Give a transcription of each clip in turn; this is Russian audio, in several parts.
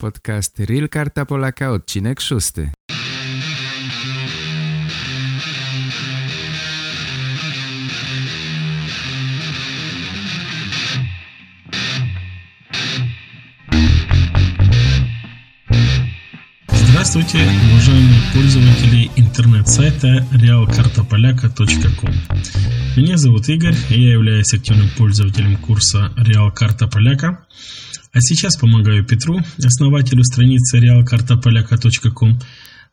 Podcast Real Karta Polaka, odcinek szósty. Здравствуйте, уважаемые пользователи интернет-сайта realkartapolaka.com Меня зовут Игорь, я являюсь активным пользователем курса Real Карта Поляка. А сейчас помогаю Петру, основателю страницы realkartapolaka.com,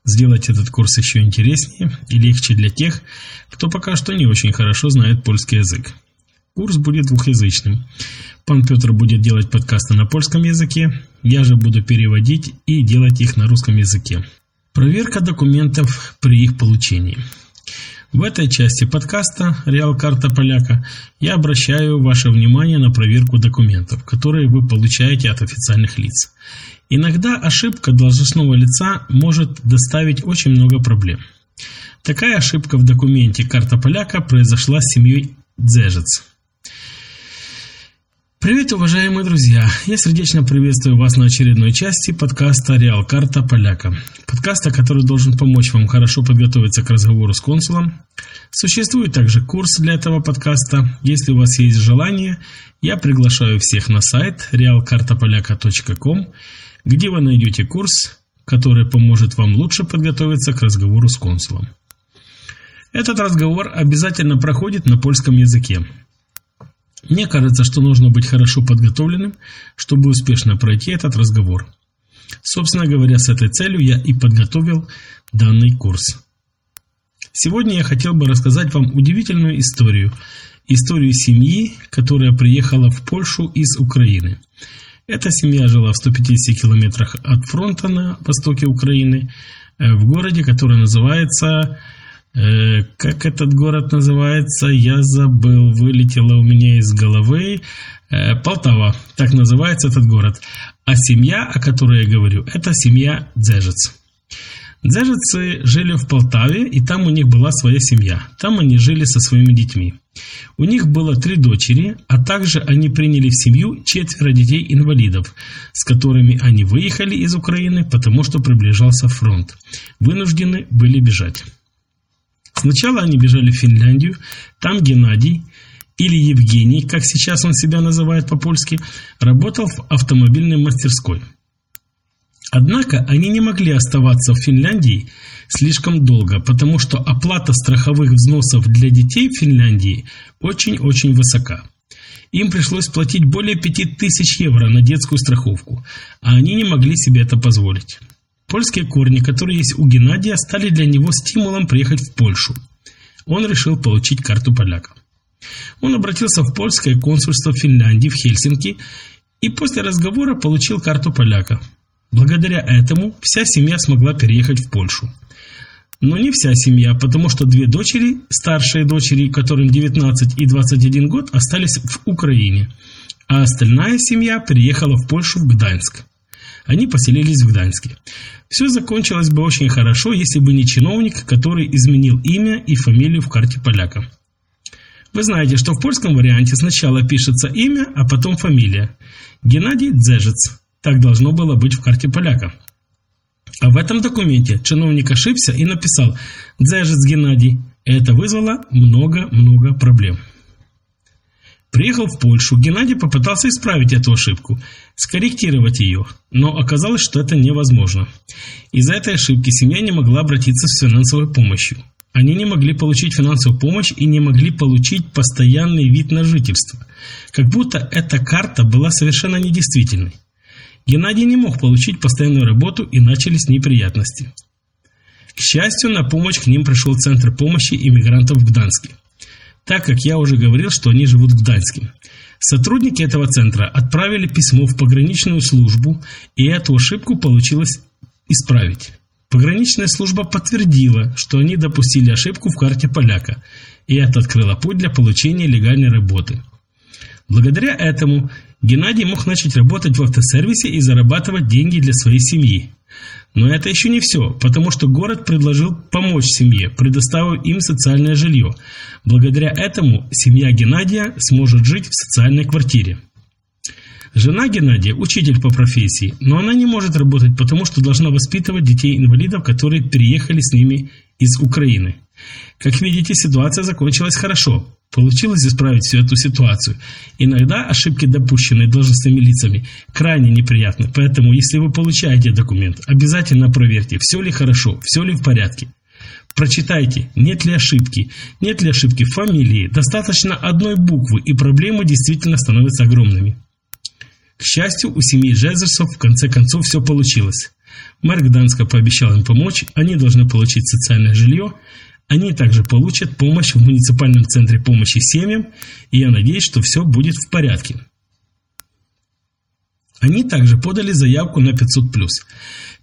сделать этот курс еще интереснее и легче для тех, кто пока что не очень хорошо знает польский язык. Курс будет двухязычным. Пан Петр будет делать подкасты на польском языке, я же буду переводить и делать их на русском языке. Проверка документов при их получении. В этой части подкаста «Реал Карта Поляка» я обращаю ваше внимание на проверку документов, которые вы получаете от официальных лиц. Иногда ошибка должностного лица может доставить очень много проблем. Такая ошибка в документе «Карта Поляка» произошла с семьей Дзежец. Привет, уважаемые друзья! Я сердечно приветствую вас на очередной части подкаста «Реал Карта Поляка». Подкаста, который должен помочь вам хорошо подготовиться к разговору с консулом. Существует также курс для этого подкаста. Если у вас есть желание, я приглашаю всех на сайт realkartapolaka.com, где вы найдете курс, который поможет вам лучше подготовиться к разговору с консулом. Этот разговор обязательно проходит на польском языке. Мне кажется, что нужно быть хорошо подготовленным, чтобы успешно пройти этот разговор. Собственно говоря, с этой целью я и подготовил данный курс. Сегодня я хотел бы рассказать вам удивительную историю. Историю семьи, которая приехала в Польшу из Украины. Эта семья жила в 150 километрах от фронта на востоке Украины, э, в городе, который называется Э, как этот город называется? Я забыл, вылетело у меня из головы. Э, Полтава, так называется этот город. А семья, о которой я говорю, это семья Дзежец. Дзежицы жили в Полтаве, и там у них была своя семья. Там они жили со своими детьми. У них было три дочери, а также они приняли в семью четверо детей-инвалидов, с которыми они выехали из Украины, потому что приближался фронт. Вынуждены были бежать. Сначала они бежали в Финляндию, там Геннадий, или Евгений, как сейчас он себя называет по-польски, работал в автомобильной мастерской. Однако они не могли оставаться в Финляндии слишком долго, потому что оплата страховых взносов для детей в Финляндии очень-очень высока. Им пришлось платить более 5000 евро на детскую страховку, а они не могли себе это позволить. Польские корни, которые есть у Геннадия, стали для него стимулом приехать в Польшу. Он решил получить карту поляка. Он обратился в польское консульство Финляндии в Хельсинки и после разговора получил карту поляка. Благодаря этому вся семья смогла переехать в Польшу. Но не вся семья, потому что две дочери, старшие дочери, которым 19 и 21 год, остались в Украине, а остальная семья переехала в Польшу в Гданьск. Они поселились в Гданьске. Все закончилось бы очень хорошо, если бы не чиновник, который изменил имя и фамилию в карте поляка. Вы знаете, что в польском варианте сначала пишется имя, а потом фамилия. Геннадий Дзежец. Так должно было быть в карте поляка. А в этом документе чиновник ошибся и написал «Дзежец Геннадий». Это вызвало много-много проблем. Приехал в Польшу, Геннадий попытался исправить эту ошибку, скорректировать ее, но оказалось, что это невозможно. Из-за этой ошибки семья не могла обратиться с финансовой помощью. Они не могли получить финансовую помощь и не могли получить постоянный вид на жительство. Как будто эта карта была совершенно недействительной. Геннадий не мог получить постоянную работу и начались неприятности. К счастью, на помощь к ним пришел Центр помощи иммигрантов в Гданске так как я уже говорил, что они живут в Гданьске. Сотрудники этого центра отправили письмо в пограничную службу, и эту ошибку получилось исправить. Пограничная служба подтвердила, что они допустили ошибку в карте поляка, и это открыло путь для получения легальной работы. Благодаря этому Геннадий мог начать работать в автосервисе и зарабатывать деньги для своей семьи. Но это еще не все, потому что город предложил помочь семье, предоставив им социальное жилье. Благодаря этому семья Геннадия сможет жить в социальной квартире. Жена Геннадия – учитель по профессии, но она не может работать, потому что должна воспитывать детей-инвалидов, которые переехали с ними из Украины. Как видите, ситуация закончилась хорошо. Получилось исправить всю эту ситуацию. Иногда ошибки, допущенные должностными лицами, крайне неприятны. Поэтому, если вы получаете документ, обязательно проверьте, все ли хорошо, все ли в порядке. Прочитайте, нет ли ошибки, нет ли ошибки в фамилии. Достаточно одной буквы, и проблемы действительно становятся огромными. К счастью, у семьи Джезерсов в конце концов все получилось. Мэр Гданска пообещал им помочь, они должны получить социальное жилье, они также получат помощь в муниципальном центре помощи семьям, и я надеюсь, что все будет в порядке. Они также подали заявку на 500+.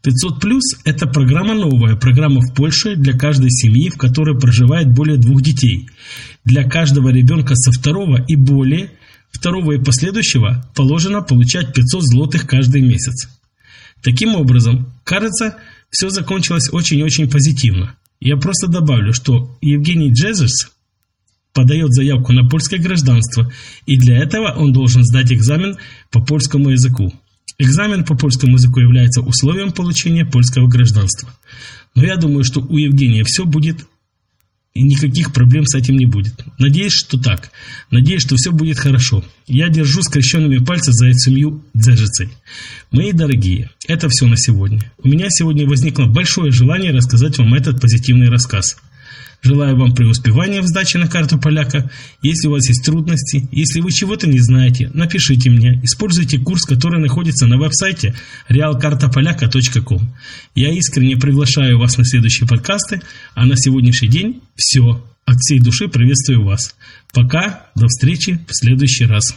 500+, это программа новая, программа в Польше для каждой семьи, в которой проживает более двух детей. Для каждого ребенка со второго и более, второго и последующего, положено получать 500 злотых каждый месяц. Таким образом, кажется, все закончилось очень-очень позитивно. Я просто добавлю, что Евгений Джезерс подает заявку на польское гражданство, и для этого он должен сдать экзамен по польскому языку. Экзамен по польскому языку является условием получения польского гражданства. Но я думаю, что у Евгения все будет никаких проблем с этим не будет. Надеюсь, что так. Надеюсь, что все будет хорошо. Я держу скрещенными пальцы за семью Дзержицей. Мои дорогие, это все на сегодня. У меня сегодня возникло большое желание рассказать вам этот позитивный рассказ. Желаю вам преуспевания в сдаче на карту поляка. Если у вас есть трудности, если вы чего-то не знаете, напишите мне. Используйте курс, который находится на веб-сайте realkartapolyaka.com. Я искренне приглашаю вас на следующие подкасты, а на сегодняшний день все. От всей души приветствую вас. Пока, до встречи в следующий раз.